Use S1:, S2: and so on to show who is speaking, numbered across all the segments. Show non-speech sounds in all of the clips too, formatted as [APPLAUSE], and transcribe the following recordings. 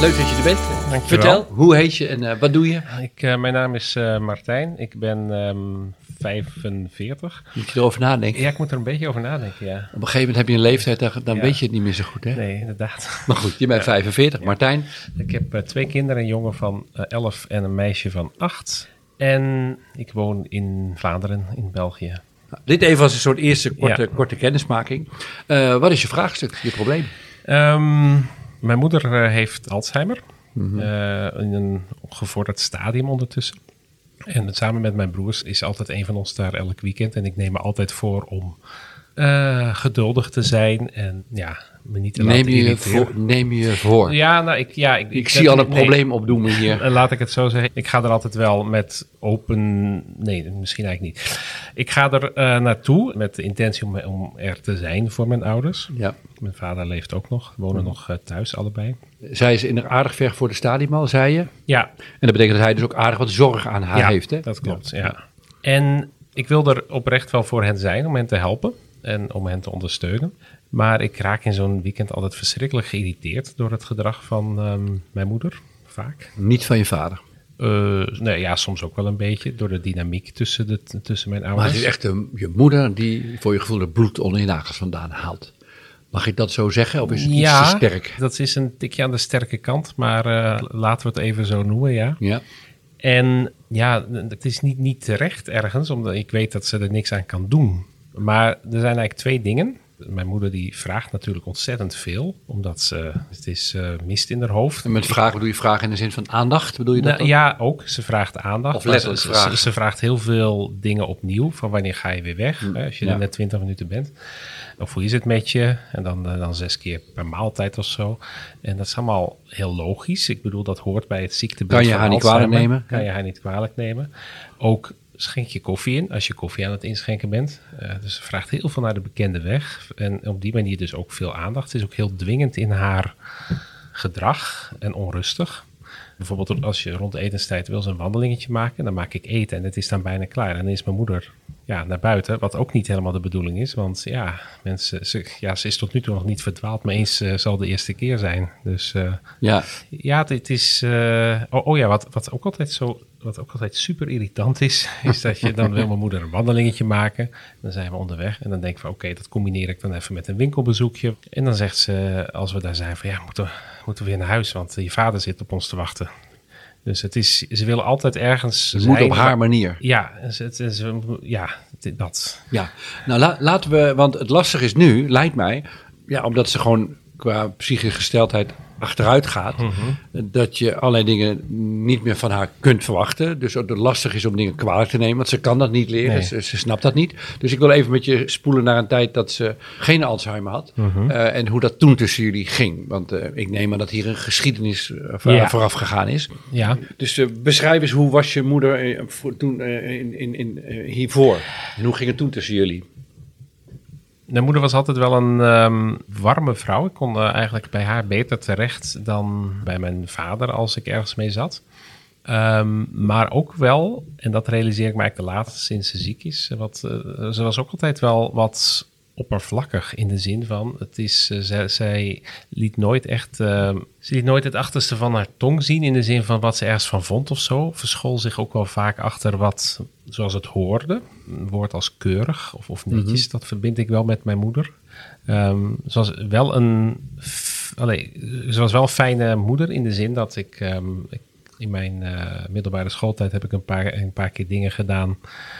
S1: Leuk dat je er bent. Dankjewel. Vertel, hoe heet je en eh, wat doe je?
S2: Ik, eh, mijn naam is eh, Martijn. Ik ben um, ehm, 45.
S1: Moet je erover nadenken?
S2: Ja, ik moet er een beetje over nadenken, ja. Op
S1: een gegeven moment heb je een leeftijd, dan, dan weet je het niet meer zo goed, hè?
S2: Nee, inderdaad.
S1: Maar goed, je bent 45. Martijn?
S2: Ik heb twee kinderen, een jongen van 11 en een meisje van 8. En ik woon in Vlaanderen, in België.
S1: Nou, dit even als een soort eerste korte, korte kennismaking. wat is je vraagstuk, je probleem?
S2: Ehm, mijn moeder eh, heeft Alzheimer. Mhm. Eh, in een gevorderd stadium ondertussen. En samen met mijn broers is altijd een van ons daar elk weekend. En ik neem me altijd voor om eh, geduldig te zijn en ja, me niet te neem
S1: je voor, Neem je voor.
S2: Ja, nou,
S1: ik,
S2: ja,
S1: ik, ik, zie al een probleem opdoemen hier. [LAUGHS]
S2: Laat ik het zo zeggen. Ik ga er altijd wel met open... Nee, misschien eigenlijk niet. Ik ga er eh, naartoe met de intentie om, er te zijn voor mijn ouders. Ja. Mijn vader leeft ook nog. Wonen mm. nog eh, thuis allebei.
S1: Zij is in aardig ver voor de stadiemal, zei je?
S2: Ja. En
S1: dat betekent dat hij dus ook aardig wat zorg aan haar heeft, hè?
S2: dat klopt, ja. ja. En ik wil er oprecht wel voor hen zijn om hen te helpen en om hen te ondersteunen. Maar ik raak in zo'n weekend altijd verschrikkelijk geïrriteerd door het gedrag van ehm, mijn moeder, vaak.
S1: Niet van je vader?
S2: Eh, nee, ja, soms ook wel een beetje. Door de dynamiek tussen, de, tussen mijn ouders. Maar
S1: het is echt
S2: een,
S1: je moeder die voor je gevoel het bloed onder je nagels vandaan haalt. Mag ik dat zo zeggen? Of is het iets te sterk?
S2: dat is een tikje aan de sterke kant. Maar eh, laten we het even zo noemen, ja. Ja. En ja, het is niet, niet terecht ergens. Omdat ik weet dat ze er niks aan kan doen. Maar er zijn eigenlijk twee dingen. Mijn moeder die vraagt natuurlijk ontzettend veel, omdat ze, het is eh, mist in haar hoofd.
S1: En met vragen bedoel je vragen in de zin van aandacht, bedoel je dat nou,
S2: Ja, ook. Ze vraagt aandacht. Of letterlijk vragen. Ze, vraagt heel veel dingen opnieuw, van wanneer ga je weer weg, hm, hè, als je er net 20 minuten bent. Of hoe is het met je? En dan, eh, dan zes keer per maaltijd of zo. En dat is allemaal heel logisch. Ik bedoel, dat hoort bij het ziektebeeld
S1: Kan je haar niet kwalijk nemen?
S2: Kan je haar niet kwalijk nemen. Ook schenk je koffie in als je koffie aan het inschenken bent. Eh, dus ze vraagt heel veel naar de bekende weg. En op die manier dus ook veel aandacht. Ze is ook heel dwingend in haar gedrag en onrustig. Bijvoorbeeld als je rond de etenstijd wil zijn wandelingetje maken, dan maak ik eten en het is dan bijna klaar. En dan is mijn moeder ja, naar buiten, wat ook niet helemaal de bedoeling is. Want ja, mensen, ze, ja, ze is tot nu toe nog niet verdwaald, maar eens uh, zal de eerste keer zijn. Dus eh, ja, ja het, is... oh, oh, ja, wat, wat ook altijd zo wat ook altijd super irritant is, [LAUGHS] is dat je dan wil mijn moeder een wandelingetje maken. Dan zijn we onderweg en dan denken we oké, dat combineer ik dan even met een winkelbezoekje. En dan zegt ze, als we daar zijn, van ja, moeten, moeten we weer naar huis, want je vader zit op ons te wachten. Dus het is, ze willen altijd ergens. Het moet
S1: op haar manier.
S2: Ja, dus het, is, ja dat. Ja,
S1: nou laten we, want het lastige is nu, lijkt mij, ja, omdat ze gewoon qua psychische gesteldheid achteruit gaat. Mhm. Dat je allerlei dingen niet meer van haar kunt verwachten. Dus het lastig is om dingen kwalijk te nemen, want ze kan dat niet leren. Ze, snapt dat niet. Dus ik wil even met je spoelen naar een tijd dat ze geen Alzheimer had. Mhm. Eh, en hoe dat toen tussen jullie ging. Want eh, ik neem aan dat hier een geschiedenis eh, vooraf gegaan is. Ja. Dus beschrijf eens, hoe was je moeder toen in, in, in, hiervoor? En hoe ging het toen tussen jullie?
S2: Mijn moeder was altijd wel een ehm, warme vrouw. Ik kon eh, eigenlijk bij haar beter terecht dan bij mijn vader als ik ergens mee zat. Ehm, maar ook wel, en dat realiseer ik me eigenlijk de laatste sinds ze ziek is. Wat, eh, ze was ook altijd wel wat oppervlakkig in de zin van het is, eh, zij, zij, liet nooit echt, ehm, ze liet nooit het achterste van haar tong zien in de zin van wat ze ergens van vond of zo. Verschool zich ook wel vaak achter wat, zoals het hoorde, een woord als keurig of, of netjes, mhm. dat verbind ik wel met mijn moeder. Um, ze wel een, alleen ze wel een fijne moeder in de zin dat ik, ehm, ik in mijn eh, middelbare schooltijd heb ik een paar, een paar keer dingen gedaan.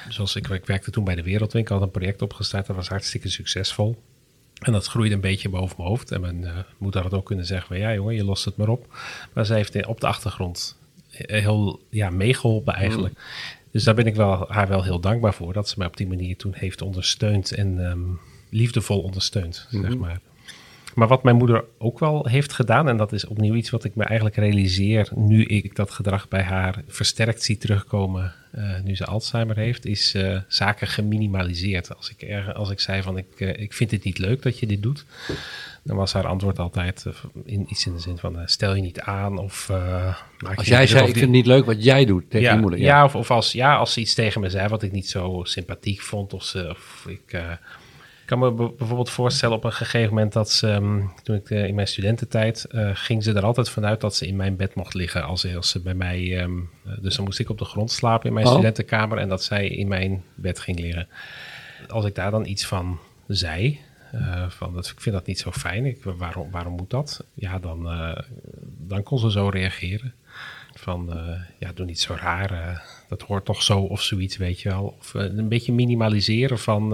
S2: Zoals ik, werkte toen bij de Wereldwinkel, had een project opgestart. Dat was hartstikke succesvol. En dat groeide een beetje boven mijn hoofd. En mijn uh, moeder had ook kunnen zeggen van ja jongen, je lost het maar op. Maar zij heeft eh, op de achtergrond heel ja, meegeholpen eigenlijk. Mm. Dus daar ben ik wel, haar wel heel dankbaar voor. Dat ze mij op die manier toen heeft ondersteund en ehm, liefdevol ondersteund, zeg mm-hmm. maar. Maar wat mijn moeder ook wel heeft gedaan, en dat is opnieuw iets wat ik me eigenlijk realiseer nu ik dat gedrag bij haar versterkt zie terugkomen, eh, nu ze Alzheimer heeft, is eh, zaken geminimaliseerd. Als ik, als ik zei van ik, eh, ik vind het niet leuk dat je dit doet, dan was haar antwoord altijd in, iets in de zin van stel je niet aan of
S1: maak Als jij zei ik vind het niet leuk wat jij doet tegen je moeder.
S2: Ja, of, of, als, ja als ze iets tegen me zei wat ik niet zo sympathiek vond of, of ik kan me bijvoorbeeld voorstellen op een gegeven moment dat ze, ehm, toen ik eh, in mijn studententijd, eh, ging ze er altijd vanuit dat ze in mijn bed mocht liggen. Als, ze bij mij, ehm, eh, dus dan moest ik op de grond slapen in mijn oh. studentenkamer en dat zij in mijn bed ging liggen. Als ik daar dan iets van zei, van dat, ik vind dat niet zo fijn, ik, waarom, waarom moet dat? Ja, dan, dan kon ze zo reageren. Van, eh, ja, doe niet zo raar, eh, dat hoort toch zo of zoiets, weet je wel. Of eh, een beetje minimaliseren van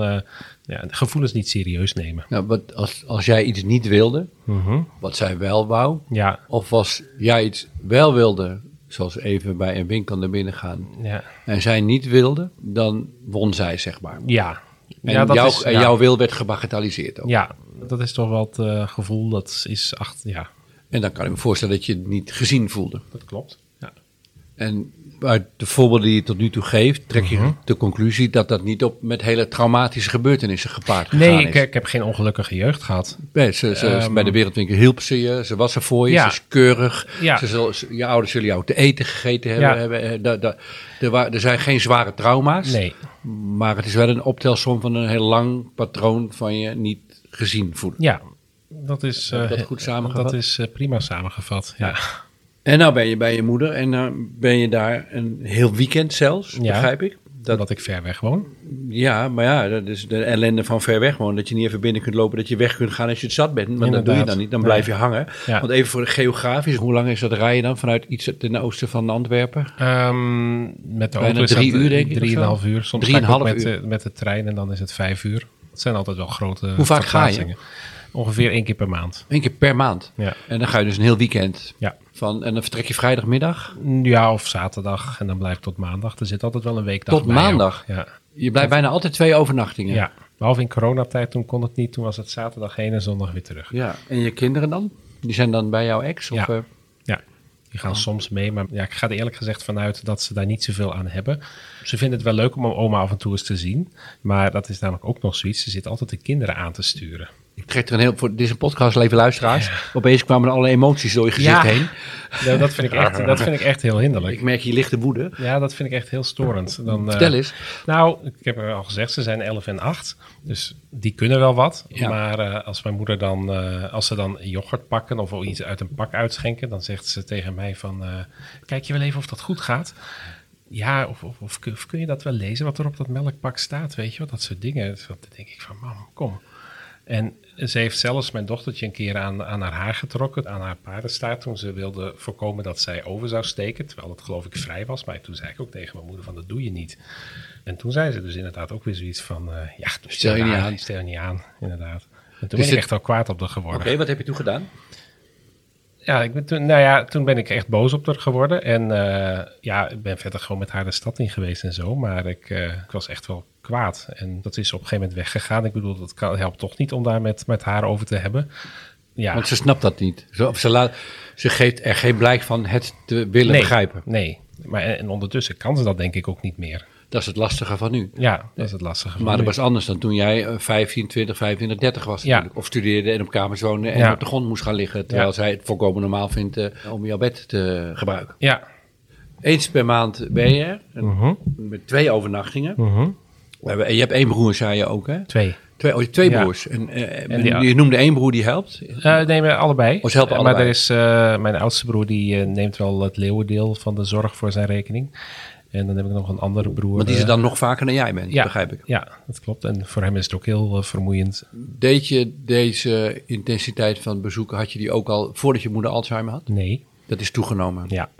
S2: ja, gevoelens niet serieus nemen.
S1: Nou, wat als, als jij iets niet wilde, mhm. wat zij wel wou, ja. of als jij iets wel wilde, zoals even bij een winkel naar binnen gaan, ja. en zij niet wilde, dan won zij, zeg maar.
S2: Ja.
S1: En, ja, dat jouw, en jouw wil werd gebagatelliseerd ook.
S2: Ja, dat is toch wel het gevoel dat is achter, ja.
S1: En dan kan ik me voorstellen dat je het niet gezien voelde.
S2: Dat klopt.
S1: En uit de voorbeelden die je tot nu toe geeft, trek je mhm. de conclusie dat dat niet op met hele traumatische gebeurtenissen gepaard gaat?
S2: nee, is. Eh, ik, heb geen ongelukkige jeugd gehad. Nee,
S1: ze, ze, ehm, bij de Wereldwinkel hielp ze je, ze was er voor je, ze is keurig. Ze, je ouders zullen jou te eten gegeten hebben. Eh, er, er zijn geen zware trauma's. Nee. Maar het is wel een optelsom van een heel lang patroon van je niet gezien voelen.
S2: Ja, dat is, dat eh, goed samengevat. Dat is prima samengevat, ja.
S1: En nou ben je bij je moeder en dan nou ben je daar een heel weekend zelfs, ja, begrijp ik.
S2: Dat, omdat ik ver weg woon.
S1: Ja, maar ja, dat is de ellende van ver weg wonen. Dat je niet even binnen kunt lopen, dat je weg kunt gaan als je het zat bent. Maar dat doe je dan niet, dan blijf je hangen. Ja. Want even voor de geografisch, hoe lang is dat rijden dan vanuit iets ten oosten van Antwerpen?
S2: Um, met de auto drie uur denk
S1: ik
S2: Drieënhalf uur, soms drie en half
S1: met, uur.
S2: met de trein en dan is het vijf uur. Het zijn altijd wel grote
S1: Hoe vaak ga je?
S2: Ongeveer één keer per maand.
S1: Eén keer per maand. Ja. En dan ga je dus een heel weekend. Ja. Van, en dan vertrek je vrijdagmiddag?
S2: Mm, ja, of zaterdag. En dan blijf je tot maandag. Er zit altijd wel een weekdag
S1: Tot maandag? Ja. Je blijft bijna altijd twee overnachtingen?
S2: Ja. Behalve in coronatijd, toen kon het niet. Toen was het zaterdag heen en zondag weer terug.
S1: Ja. En je kinderen dan? Die zijn dan bij jouw ex? Ja.
S2: Of, eh? ja. Die gaan oh. soms mee, maar ja, ik ga er eerlijk gezegd vanuit dat ze daar niet zoveel aan hebben. Ze vinden het wel leuk om oma af en toe eens te zien, maar dat is namelijk ook nog zoiets. Ze zit altijd de kinderen aan te sturen.
S1: Ik trek er een heel... Voor, dit is een podcast, leven luisteraars. Ja. Opeens kwamen alle emoties door je gezicht heen.
S2: Ja, dat, vind ik echt, dat vind ik echt heel hinderlijk.
S1: Ik merk je lichte woede.
S2: Ja, dat vind ik echt heel storend.
S1: Dan, eh, eens.
S2: nou, ik heb al gezegd, ze zijn 11 en 8. Dus die kunnen wel wat. Maar eh, als mijn moeder dan... Eh, als ze dan yoghurt pakken of iets uit een pak uitschenken... dan zegt ze tegen mij van... kijk je wel even of dat goed gaat? ja, of, of, of, kun je dat wel lezen wat er op dat melkpak staat, weet je wel, dat soort dingen. Dus dan denk ik van, mam, kom. En ze heeft zelfs mijn dochtertje een keer aan, aan haar haar getrokken, aan haar paardenstaart, toen ze wilde voorkomen dat zij over zou steken, terwijl het, geloof ik vrij was. Maar toen zei ik ook tegen mijn moeder van, dat doe je niet. En toen zei ze dus inderdaad ook weer
S1: zoiets van, eh, ja, dus stel je niet aan.
S2: Stel je niet aan, inderdaad. En toen dus ben het... echt al kwaad op de geworden.
S1: Oké, wat heb je
S2: toen
S1: gedaan?
S2: ja, ik ben toen, nou ja, toen ben ik echt boos op haar geworden. En eh, ja, ik ben verder gewoon met haar de stad in geweest en zo. Maar ik, eh, ik was echt wel kwaad. En dat is op een gegeven moment weggegaan. Ik bedoel, dat kan, helpt toch niet om daar met, met haar over te hebben. Ja.
S1: Want ze snapt dat niet. Ze, ze, laat, ze geeft er geen blijk van het te willen begrijpen.
S2: Nee, maar en ondertussen kan ze dat denk ik ook niet meer.
S1: Dat is het lastige van nu.
S2: Ja, dat is het lastige
S1: Maar dat was anders dan toen jij 15, 20, 25, 30 was ja. Of studeerde en op kamers woonde en op de grond moest gaan liggen. Terwijl zij het volkomen normaal vindt eh, om jouw bed te gebruiken.
S2: Ja.
S1: Eens per maand ben je er. Mhm. Met twee overnachtingen. Mhm. je hebt één broer, zei je ook, hè?
S2: Twee.
S1: Twee, oh, twee broers. En, eh, je noemde één broer die helpt?
S2: Uh, nee,
S1: allebei. Oh, ze
S2: helpen allebei. Maar er is, mijn oudste broer die neemt wel het leeuwendeel van de zorg voor zijn rekening. En dan heb ik nog een andere broer.
S1: Maar die is eh, dan nog vaker dan jij bent,
S2: ja,
S1: begrijp ik.
S2: Ja, dat klopt. En voor hem is het ook heel eh, vermoeiend.
S1: Deed je deze intensiteit van bezoeken, had je die ook al voordat je moeder Alzheimer had?
S2: Nee.
S1: Dat is toegenomen?
S2: Ja.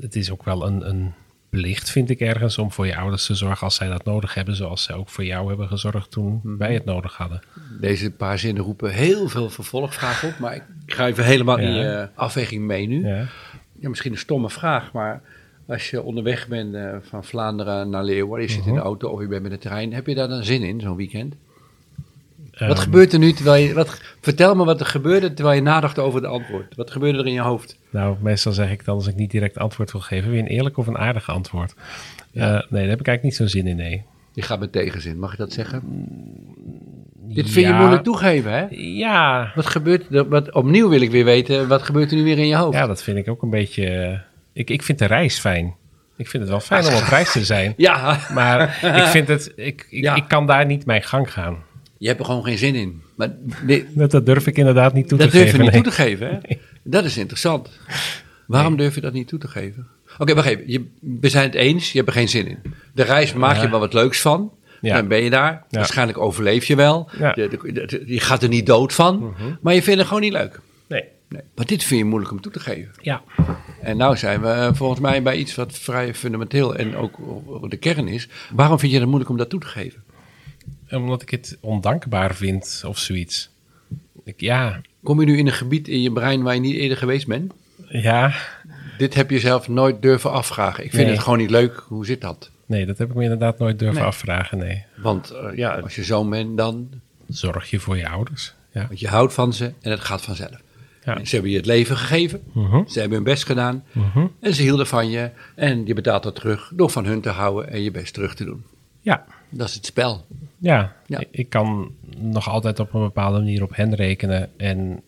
S2: Het is ook wel een, een plicht, vind ik ergens, om voor je ouders te zorgen als zij dat nodig hebben. Zoals zij ook voor jou hebben gezorgd toen mhm. wij het nodig hadden.
S1: Deze paar zinnen roepen heel veel vervolgvragen op. Maar ik ga even helemaal in je afweging mee nu. Ja. ja misschien een stomme vraag, maar als je onderweg bent eh, van Vlaanderen naar Leeuwarden, je zit in de mhm. auto of je bent met de trein, heb je daar dan zin in, zo'n weekend? wat ehm. gebeurt er nu terwijl je. Wat, vertel me wat er gebeurde terwijl je nadacht over het antwoord. Wat gebeurde er in je hoofd?
S2: Nou, meestal zeg ik dan als ik niet direct antwoord wil geven, weer een eerlijk of een aardig antwoord. Eh, nee, daar heb ik eigenlijk niet zo'n zin in, nee.
S1: Je gaat met tegenzin, mag ik dat zeggen? Mm, Dit vind je moeilijk toegeven, hè?
S2: Ja.
S1: Wat gebeurt er? Wat, opnieuw wil ik weer weten, wat gebeurt er nu weer in je hoofd?
S2: Ja, dat vind ik ook een beetje eh, ik, ik vind de reis fijn. Ik vind het wel fijn om op reis te zijn. [LAUGHS] Ja. Maar [LAUGHS] ik vind het, ik, ik, kan daar niet mijn gang gaan.
S1: Je hebt er gewoon geen zin in.
S2: Maar [LAUGHS] dat, durf ik inderdaad niet toe te geven. Dat durf
S1: je niet toe te geven, hè? Dat is interessant. Waarom durf je dat niet toe te geven? Oké, Je, we zijn het eens, je hebt er geen zin in. De reis maak je wel wat leuks van. Ja. Dan ben je daar. Waarschijnlijk overleef je wel. je gaat er niet dood van. Mhm. Maar je vindt het gewoon niet leuk. Nee. nee. Maar dit vind je moeilijk om toe te geven. Ja. En nou zijn we eh, volgens mij bij iets wat vrij fundamenteel en ook de kern is. Waarom vind je het moeilijk om dat toe te geven?
S2: Omdat ik het ondankbaar vind of zoiets. Ik, ja.
S1: Kom je nu in een gebied in je brein waar je niet eerder geweest bent?
S2: Ja.
S1: Dit heb je zelf nooit durven afvragen. Ik vind het gewoon niet leuk. Hoe zit dat?
S2: Nee, dat heb ik me inderdaad nooit durven afvragen, nee.
S1: Want eh, ja, als je zoon bent, dan...
S2: Zorg je voor je ouders.
S1: Ja. Want je houdt van ze en het gaat vanzelf. Ja. Ze hebben je het leven gegeven. Mhm. Ze hebben hun best gedaan. Mhm. En ze hielden van je. En je betaalt dat terug door van hun te houden en je best terug te doen.
S2: Ja.
S1: Dat is het spel.
S2: Ja. Ik kan nog altijd op een bepaalde manier op hen rekenen. En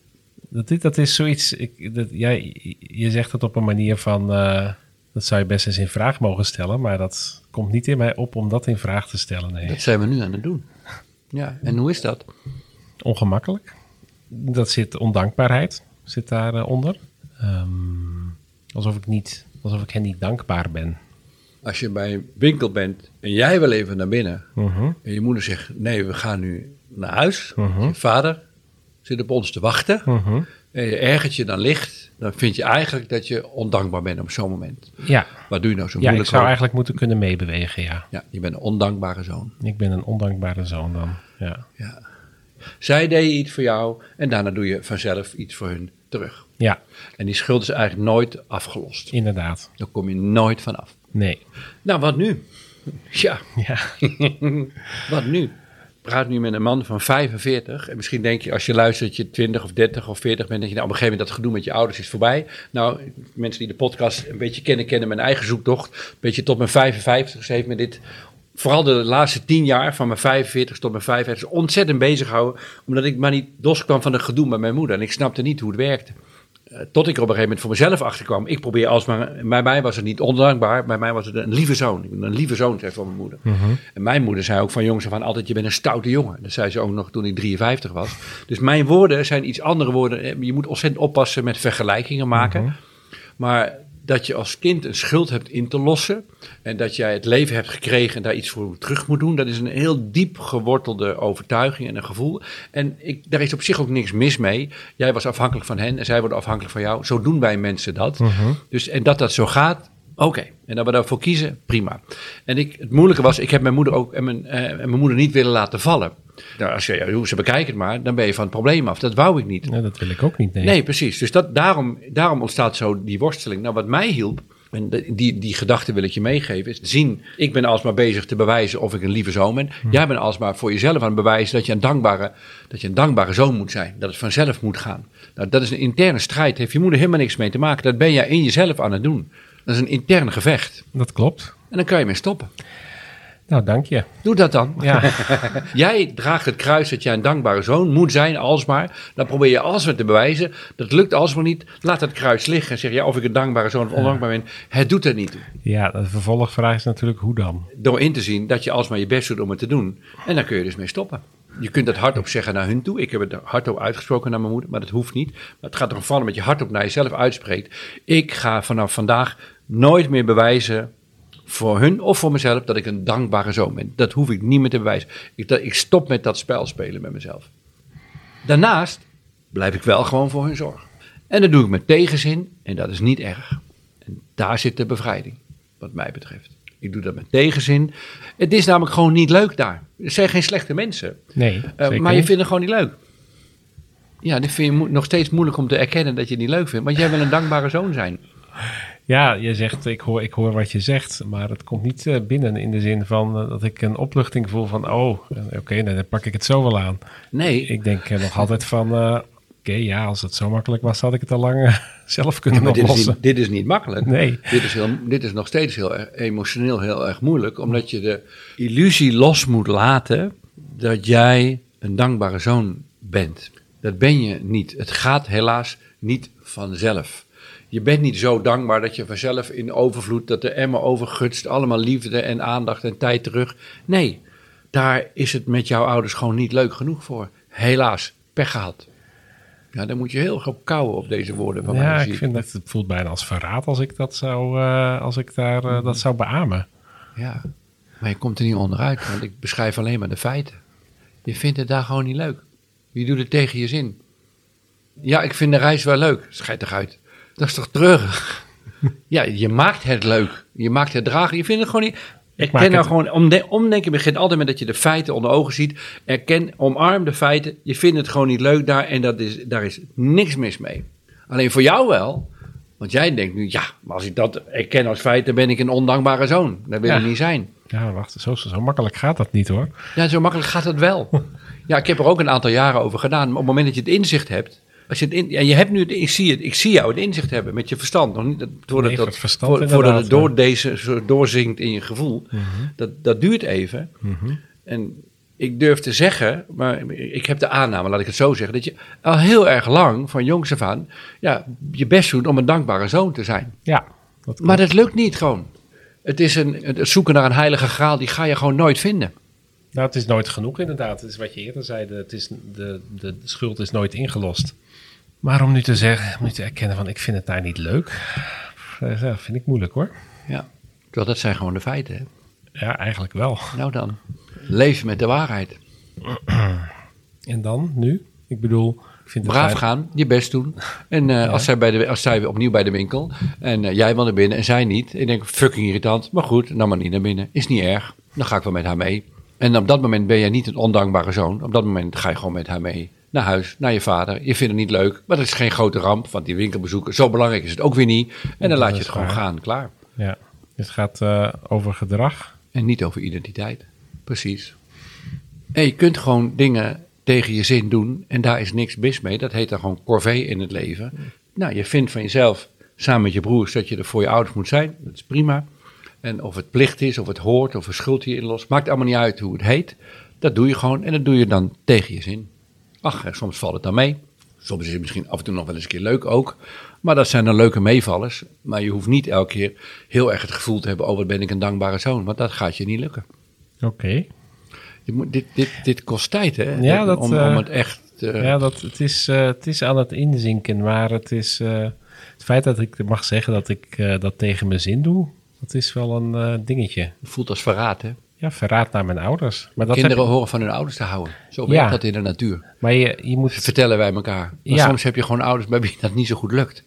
S2: dat, dat is zoiets. Ik, dat, jij, je zegt het op een manier van. Eh, dat zou je best eens in vraag mogen stellen. Maar dat komt niet in mij op om dat in vraag te stellen.
S1: Dat zijn we nu aan het doen. Ja. En hoe is dat?
S2: Ongemakkelijk. Dat zit ondankbaarheid zit daaronder. Um, alsof, ik niet, alsof ik hen niet dankbaar ben.
S1: Als je bij een winkel bent en jij wil even naar binnen. Mhm. En je moeder zegt, nee, we gaan nu naar huis. Mhm. Je vader zit op ons te wachten. Mhm. En je ergert je dan licht. Dan vind je eigenlijk dat je ondankbaar bent op zo'n moment. Ja. Wat doe je nou zo moeilijk?
S2: Ja, ik zou eigenlijk moeten kunnen meebewegen, ja.
S1: Ja, je bent een ondankbare zoon.
S2: Ik ben een ondankbare zoon dan, ja.
S1: Ja. Zij deden iets voor jou en daarna doe je vanzelf iets voor hun terug. Ja. En die schuld is eigenlijk nooit afgelost.
S2: Inderdaad.
S1: Daar kom je nooit vanaf.
S2: Nee.
S1: Nou, wat nu? Ja. [LAUGHS] ja. [LAUGHS] wat nu? praat nu met een man van 45. En misschien denk je als je luistert dat je 20 of 30 of 40 bent. Dat je nou, op een gegeven moment dat gedoe met je ouders is voorbij. Nou, mensen die de podcast een beetje kennen, kennen mijn eigen zoektocht. Een beetje tot mijn 55 ze heeft me dit vooral de laatste tien jaar, van mijn 45 tot mijn 55, ontzettend bezig houden. Omdat ik maar niet loskwam kwam van het gedoe met mijn moeder. En ik snapte niet hoe het werkte. Eh, tot ik er op een gegeven moment voor mezelf achterkwam. Ik probeer alsmaar. Bij mij was het niet ondankbaar. Bij mij was het een lieve zoon. Ik ben een lieve zoon zei van mijn moeder. Mhm. En mijn moeder zei ook van jongens van altijd: Je bent een stoute jongen. Dat zei ze ook nog toen ik 53 was. Dus mijn woorden zijn iets andere woorden. Je moet ontzettend oppassen met vergelijkingen maken. Mhm. Maar dat je als kind een schuld hebt in te lossen en dat jij het leven hebt gekregen en daar iets voor terug moet doen, dat is een heel diep gewortelde overtuiging en een gevoel. En ik, daar is op zich ook niks mis mee. Jij was afhankelijk van hen en zij worden afhankelijk van jou. Zo doen wij mensen dat. Mhm. dus, en dat dat zo gaat, Oké, en dat we daarvoor kiezen, prima. En ik, het moeilijke was, ik heb mijn moeder ook en mijn, eh, en mijn moeder niet willen laten vallen. Nou, als je hoe ze bekijken het maar, dan ben je van het probleem af. Dat wou ik niet.
S2: dat wil ik ook niet. Nee, nee
S1: precies. Dus dat, daarom, daarom ontstaat zo die worsteling. Nou, wat mij hielp, en die, die gedachte wil ik je meegeven, is zien, ik ben alsmaar bezig te bewijzen of ik een lieve zoon ben. Hmm. Jij bent alsmaar voor jezelf aan het bewijzen dat je een, dankbare, dat je een dankbare zoon moet zijn. Dat het vanzelf moet gaan. Nou, dat is een interne strijd. Heeft je moeder helemaal niks mee te maken. Dat ben jij in jezelf aan het doen. Dat is een intern gevecht.
S2: Dat klopt.
S1: En dan kan je mee stoppen.
S2: Nou, dank je.
S1: Doe dat dan. Ja. [LAUGHS] Jij draagt het kruis dat jij een dankbare zoon moet zijn, alsmaar. Dan probeer je alsmaar te bewijzen. Dat lukt alsmaar niet. Laat het kruis liggen. en Zeg je ja, of ik een dankbare zoon of ondankbaar ben. Het doet er niet
S2: toe. Ja, de vervolgvraag is natuurlijk hoe dan?
S1: Door in te zien dat je alsmaar je best doet om het te doen. En dan kun je dus mee stoppen. Je kunt dat hardop zeggen naar hun toe. Ik heb het hardop uitgesproken naar mijn moeder, maar dat hoeft niet. Maar het gaat erom vallen dat je hardop naar jezelf uitspreekt. Ik ga vanaf vandaag nooit meer bewijzen voor hun of voor mezelf dat ik een dankbare zoon ben. Dat hoef ik niet meer te bewijzen. Ik, dat, ik stop met dat spel spelen met mezelf. Daarnaast blijf ik wel gewoon voor hun zorgen. En dat doe ik met tegenzin en dat is niet erg. En daar zit de bevrijding, wat mij betreft. Ik doe dat met tegenzin. Het is namelijk gewoon niet leuk daar. Er zijn geen slechte mensen. Nee, eh, maar je vindt het gewoon niet leuk. Ja, dat vind je nog steeds moeilijk om te erkennen dat je het niet leuk vindt. Want jij wil een dankbare zoon zijn.
S2: Ja, je zegt, ik hoor, ik hoor wat je zegt, maar het komt niet eh, binnen in de zin van eh, dat ik een opluchting voel van, oh, eh, oké, dan pak ik het zo wel aan. Nee. Ik denk nog altijd van, oké, ja, als het zo makkelijk was, had ik het al lang [LAUGHS] zelf kunnen ja, oplossen. Dit
S1: is, niet, dit is niet makkelijk. Nee. Dit is, heel, dit is nog steeds heel erg, emotioneel heel erg moeilijk, omdat je de illusie los moet laten dat jij een dankbare zoon bent. Dat ben je niet. Het gaat helaas niet vanzelf je bent niet zo dankbaar dat je vanzelf in overvloed, dat de emmer overgutst, allemaal liefde en aandacht en tijd terug. Nee, daar is het met jouw ouders gewoon niet leuk genoeg voor. Helaas, pech gehad. Ja, dan moet je heel goed kouwen op deze woorden van
S2: Ja, ik vind dat het voelt bijna als verraad als ik dat zou, eh, als ik daar, eh, dat mhm. zou beamen.
S1: Ja, maar je komt er niet onderuit, want ik beschrijf alleen maar de feiten. Je vindt het daar gewoon niet leuk. Je doet het tegen je zin. Ja, ik vind de reis wel leuk. Schijt eruit. Dat is toch treurig? [LAUGHS] ja, je maakt het leuk. Je maakt het dragen. Je vindt het gewoon niet. Erken nou gewoon, omdenken begint altijd met dat je de feiten onder ogen ziet. Erken, omarm de feiten. Je vindt het gewoon niet leuk daar en dat is, daar is niks mis mee. Alleen voor jou wel, want jij denkt nu, ja, maar als ik dat erken als feit, dan ben ik een ondankbare zoon. Dat wil ik niet zijn.
S2: Ja, wacht, zo, zo makkelijk gaat dat niet hoor.
S1: Ja, zo makkelijk gaat dat wel. [LAUGHS] ja, ik heb er ook een aantal jaren over gedaan. Maar op het moment dat je het inzicht hebt, als je, in, en je hebt nu, ik, zie het, ik zie jou het inzicht hebben met je verstand. Nog dat, dat, voordat het door deze, doorzinkt in je gevoel. Mhm. dat, dat duurt even. Mhm. En ik durf te zeggen, maar ik heb de aanname, laat ik het zo zeggen, dat je al heel erg lang van jongs af aan ja, je best doet om een dankbare zoon te zijn. Ja, maar dat lukt niet gewoon. Het is een, het zoeken naar een heilige graal, die ga je gewoon nooit vinden.
S2: Nou, het is nooit genoeg inderdaad. Het is wat je eerder zei, het is de, de schuld is nooit ingelost. Maar om nu te zeggen, om nu te erkennen van ik vind het daar niet leuk, eh, vind ik moeilijk hoor.
S1: Ja, Terwijl dat zijn gewoon de feiten.
S2: Ja, eigenlijk wel.
S1: Nou dan, leef met de waarheid. [CLEARS THROAT]
S2: En dan, nu? Ik bedoel,
S1: ik Braaf gaan, je best doen. En eh, als, zij bij de, als zij opnieuw bij de winkel en eh, jij wil naar binnen en zij niet. ik denk, fucking irritant, maar goed, nou maar niet naar binnen. Is niet erg, dan ga ik wel met haar mee. En op dat moment ben jij niet een ondankbare zoon. Op dat moment ga je gewoon met haar mee naar huis, naar je vader. Je vindt het niet leuk, maar dat is geen grote ramp, want die winkelbezoeken, zo belangrijk is het ook weer niet. En dan laat je het gewoon gaan, klaar.
S2: Ja, het gaat eh, over gedrag.
S1: En niet over identiteit, precies. En je kunt gewoon dingen tegen je zin doen en daar is niks mis mee. Dat heet dan gewoon corvée in het leven. Nou, je vindt van jezelf, samen met je broers, dat je er voor je ouders moet zijn. Dat is prima. En of het plicht is, of het hoort, of een schuld hierin los, maakt allemaal niet uit hoe het heet. Dat doe je gewoon en dat doe je dan tegen je zin. Ach, soms valt het dan mee. Soms is het misschien af en toe nog wel eens een keer leuk ook. Maar dat zijn dan leuke meevallers. Maar je hoeft niet elke keer heel erg het gevoel te hebben: oh, wat ben ik een dankbare zoon. Want dat gaat je niet lukken.
S2: Oké.
S1: dit, dit, dit kost tijd, hè? Ja, dat, om, eh, het echt. Eh,
S2: ja, dat, het, is, eh, het is aan
S1: het
S2: inzinken. Maar het is. het feit dat ik mag zeggen dat ik dat tegen mijn zin doe, dat is wel een dingetje.
S1: Het voelt als verraad, hè?
S2: ja, verraad naar mijn ouders.
S1: Maar Kinderen horen van hun ouders te houden. Zo werkt dat in de natuur.
S2: Maar je, je moet...
S1: vertellen wij elkaar. Maar soms heb je gewoon ouders bij wie dat niet zo goed lukt.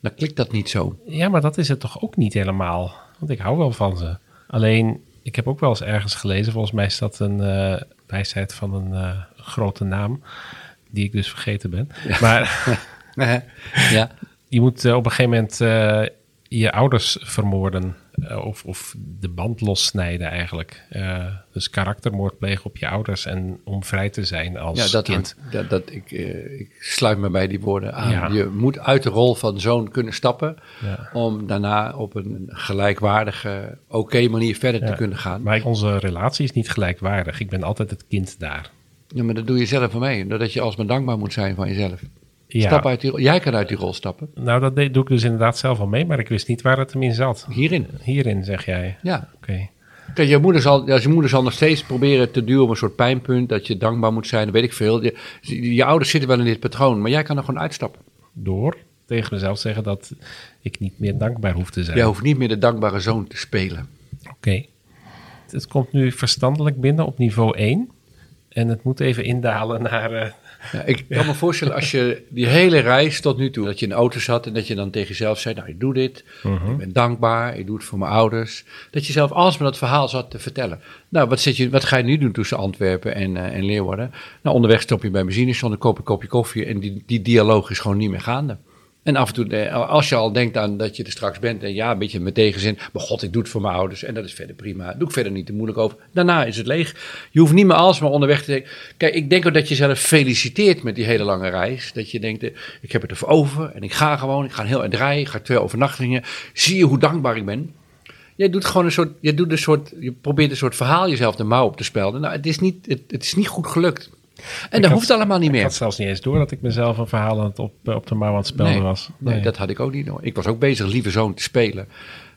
S1: Dan klikt dat niet zo.
S2: Ja, maar dat is het toch ook niet helemaal. Want ik hou wel van ze. Alleen, ik heb ook wel eens ergens gelezen. Volgens mij is dat een uh, wijsheid van een eh, grote naam. Die ik dus vergeten ben. Ja. Maar... [LAUGHS] ja. [LAUGHS] Je moet eh, op een gegeven moment je ouders vermoorden eh, of, of de band lossnijden eigenlijk. Eh, dus karaktermoord plegen op je ouders en om vrij te zijn als ja,
S1: dat kind. dat, dat, ik, eh, ik sluit me bij die woorden aan. Je moet uit de rol van zoon kunnen stappen om daarna op een gelijkwaardige, oké manier verder te kunnen gaan.
S2: Maar onze relatie is niet gelijkwaardig. Ik ben altijd het kind daar.
S1: Ja, maar dat doe je zelf voor mij. Doordat je alsmaar dankbaar moet zijn van jezelf. Stap uit die, jij kan uit die rol stappen.
S2: Nou, dat doe ik dus inderdaad zelf al mee, maar ik wist niet waar het hem in zat.
S1: Hierin.
S2: Hierin, zeg jij.
S1: Ja. Oké. Kijk, je moeder, zal, als je moeder zal nog steeds proberen te duwen op een soort pijnpunt, dat je dankbaar moet zijn, weet ik veel. Je, je ouders zitten wel in dit patroon, maar jij kan er gewoon uitstappen.
S2: Door tegen mezelf zeggen dat ik niet meer dankbaar hoef te zijn.
S1: Jij hoeft niet meer de dankbare zoon te spelen.
S2: Oké. Het komt nu verstandelijk binnen op niveau 1. En het moet even indalen naar.
S1: Eh, ja, ik kan me voorstellen, als je die hele reis tot nu toe, dat je in auto zat en dat je dan tegen jezelf zei: Nou, ik doe dit, mhm. ik ben dankbaar, ik doe het voor mijn ouders. Dat je zelf als met dat verhaal zat te vertellen. Nou, wat, zit je, wat ga je nu doen tussen Antwerpen en, uh, en Leeuwarden? Nou, onderweg stop je bij benzinestation, koop een kopje koffie en die, die dialoog is gewoon niet meer gaande. En af en toe, eh, als je al denkt aan dat je er straks bent en ja, een beetje met tegenzin, maar god, ik doe het voor mijn ouders en dat is verder prima. Doe ik verder niet te moeilijk over. Daarna is het leeg. Je hoeft niet meer alles maar onderweg te denken. Kijk, ik denk ook dat je zelf feliciteert met die hele lange reis. Dat je denkt, eh, ik heb het ervoor over en ik ga gewoon, ik ga heel erg rijden, ik ga twee overnachtingen. Zie je hoe dankbaar ik ben? Jij doet gewoon een soort, je, doet een soort, je probeert een soort verhaal jezelf de mouw op te spelden. Nou, het is niet, het is niet goed gelukt. En ik dat hoeft allemaal niet meer. Ik
S2: had zelfs niet eens door dat ik mezelf een verhaal aan het op, eh, op de mouw
S1: spelen
S2: was.
S1: Nee. dat had ik ook niet door. Ik was ook bezig lieve zoon te spelen.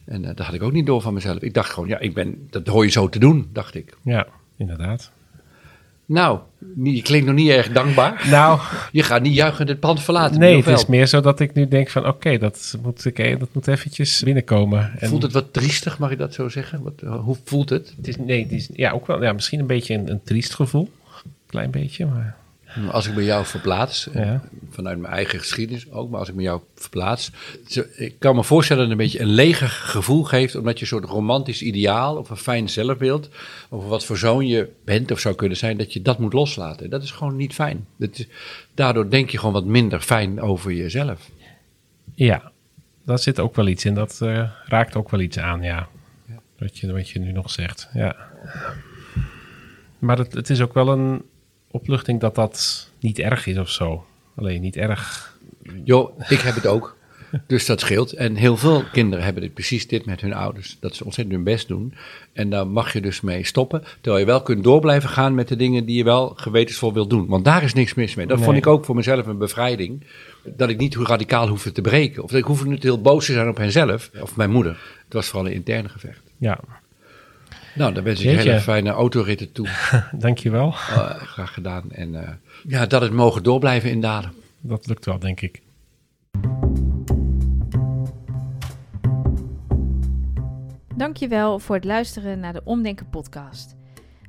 S1: En uh, dat had ik ook niet door van mezelf. Ik dacht gewoon, ja, ik ben, dat hoor je zo te doen, dacht ik.
S2: Ja, inderdaad.
S1: Nou, je klinkt nog niet erg dankbaar. [LAUGHS] Nou, je gaat niet juichend het pand verlaten.
S2: Nee, het is meer zo dat ik nu denk van oké, dat, moet, oké, eh, dat moet eventjes binnenkomen.
S1: En voelt het wat triestig, mag ik dat zo zeggen? Wat, hoe voelt het? het
S2: is, nee, het is, ja, ook wel, ja, misschien een beetje een, een triest gevoel klein beetje.
S1: Maar... Als ik me jou verplaats, eh, vanuit mijn eigen geschiedenis ook, maar als ik me jou verplaats, ik kan me voorstellen dat het een beetje een leger gevoel geeft, omdat je een soort romantisch ideaal of een fijn zelfbeeld, of wat voor zoon je bent of zou kunnen zijn, dat je dat moet loslaten. Dat is gewoon niet fijn. Dat daardoor denk je gewoon wat minder fijn over jezelf.
S2: Ja, daar zit ook wel iets in. Dat eh, raakt ook wel iets aan, ja. Wat, je, wat je nu nog zegt, ja. Maar het, het is ook wel een opluchting dat dat niet erg is of zo. Alleen niet erg.
S1: Jo, ik heb het ook. Dus dat scheelt. En heel veel kinderen hebben dit, precies dit met hun ouders. Dat ze ontzettend hun best doen. En daar mag je dus mee stoppen. Terwijl je wel kunt door blijven gaan met de dingen die je wel gewetensvol wilt doen. Want daar is niks mis mee. Dat vond ik ook voor mezelf een bevrijding. Dat ik niet hoe radicaal hoefde te breken. Of dat ik hoefde niet heel boos te zijn op henzelf of mijn moeder. Het was vooral een interne gevecht.
S2: Ja,
S1: nou, dan wens ik hele fijne autoritten toe.
S2: [LAUGHS] Dankjewel.
S1: wel. Eh, graag gedaan. En eh, ja, dat het mogen doorblijven in daden.
S2: Dat lukt wel, denk ik.
S3: Dankjewel voor het luisteren naar de Omdenken podcast.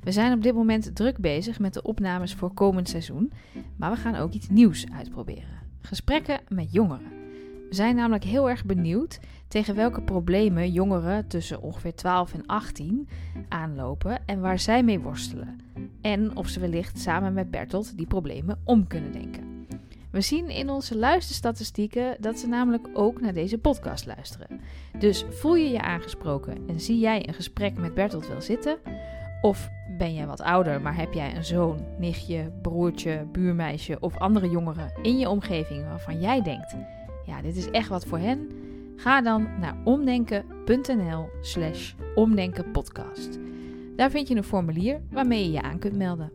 S3: We zijn op dit moment druk bezig met de opnames voor komend seizoen, maar we gaan ook iets nieuws uitproberen. Gesprekken met jongeren. We zijn namelijk heel erg benieuwd tegen welke problemen jongeren tussen ongeveer 12 en 18 aanlopen en waar zij mee worstelen. En of ze wellicht samen met Bertolt die problemen om kunnen denken. We zien in onze luisterstatistieken dat ze namelijk ook naar deze podcast luisteren. Dus voel je je aangesproken en zie jij een gesprek met Bertolt wel zitten? Of ben jij wat ouder, maar heb jij een zoon, nichtje, broertje, buurmeisje of andere jongeren in je omgeving waarvan jij denkt ja, dit is echt wat voor hen. Ga dan naar omdenken.nl/slash omdenkenpodcast. Daar vind je een formulier waarmee je je aan kunt melden.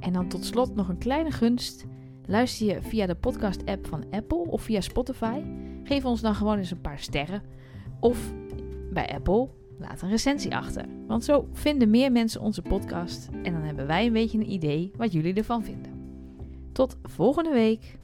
S3: En dan tot slot nog een kleine gunst. Luister je via de podcast-app van Apple of via Spotify? Geef ons dan gewoon eens een paar sterren. Of bij Apple, laat een recensie achter. Want zo vinden meer mensen onze podcast en dan hebben wij een beetje een idee wat jullie ervan vinden. Tot volgende week!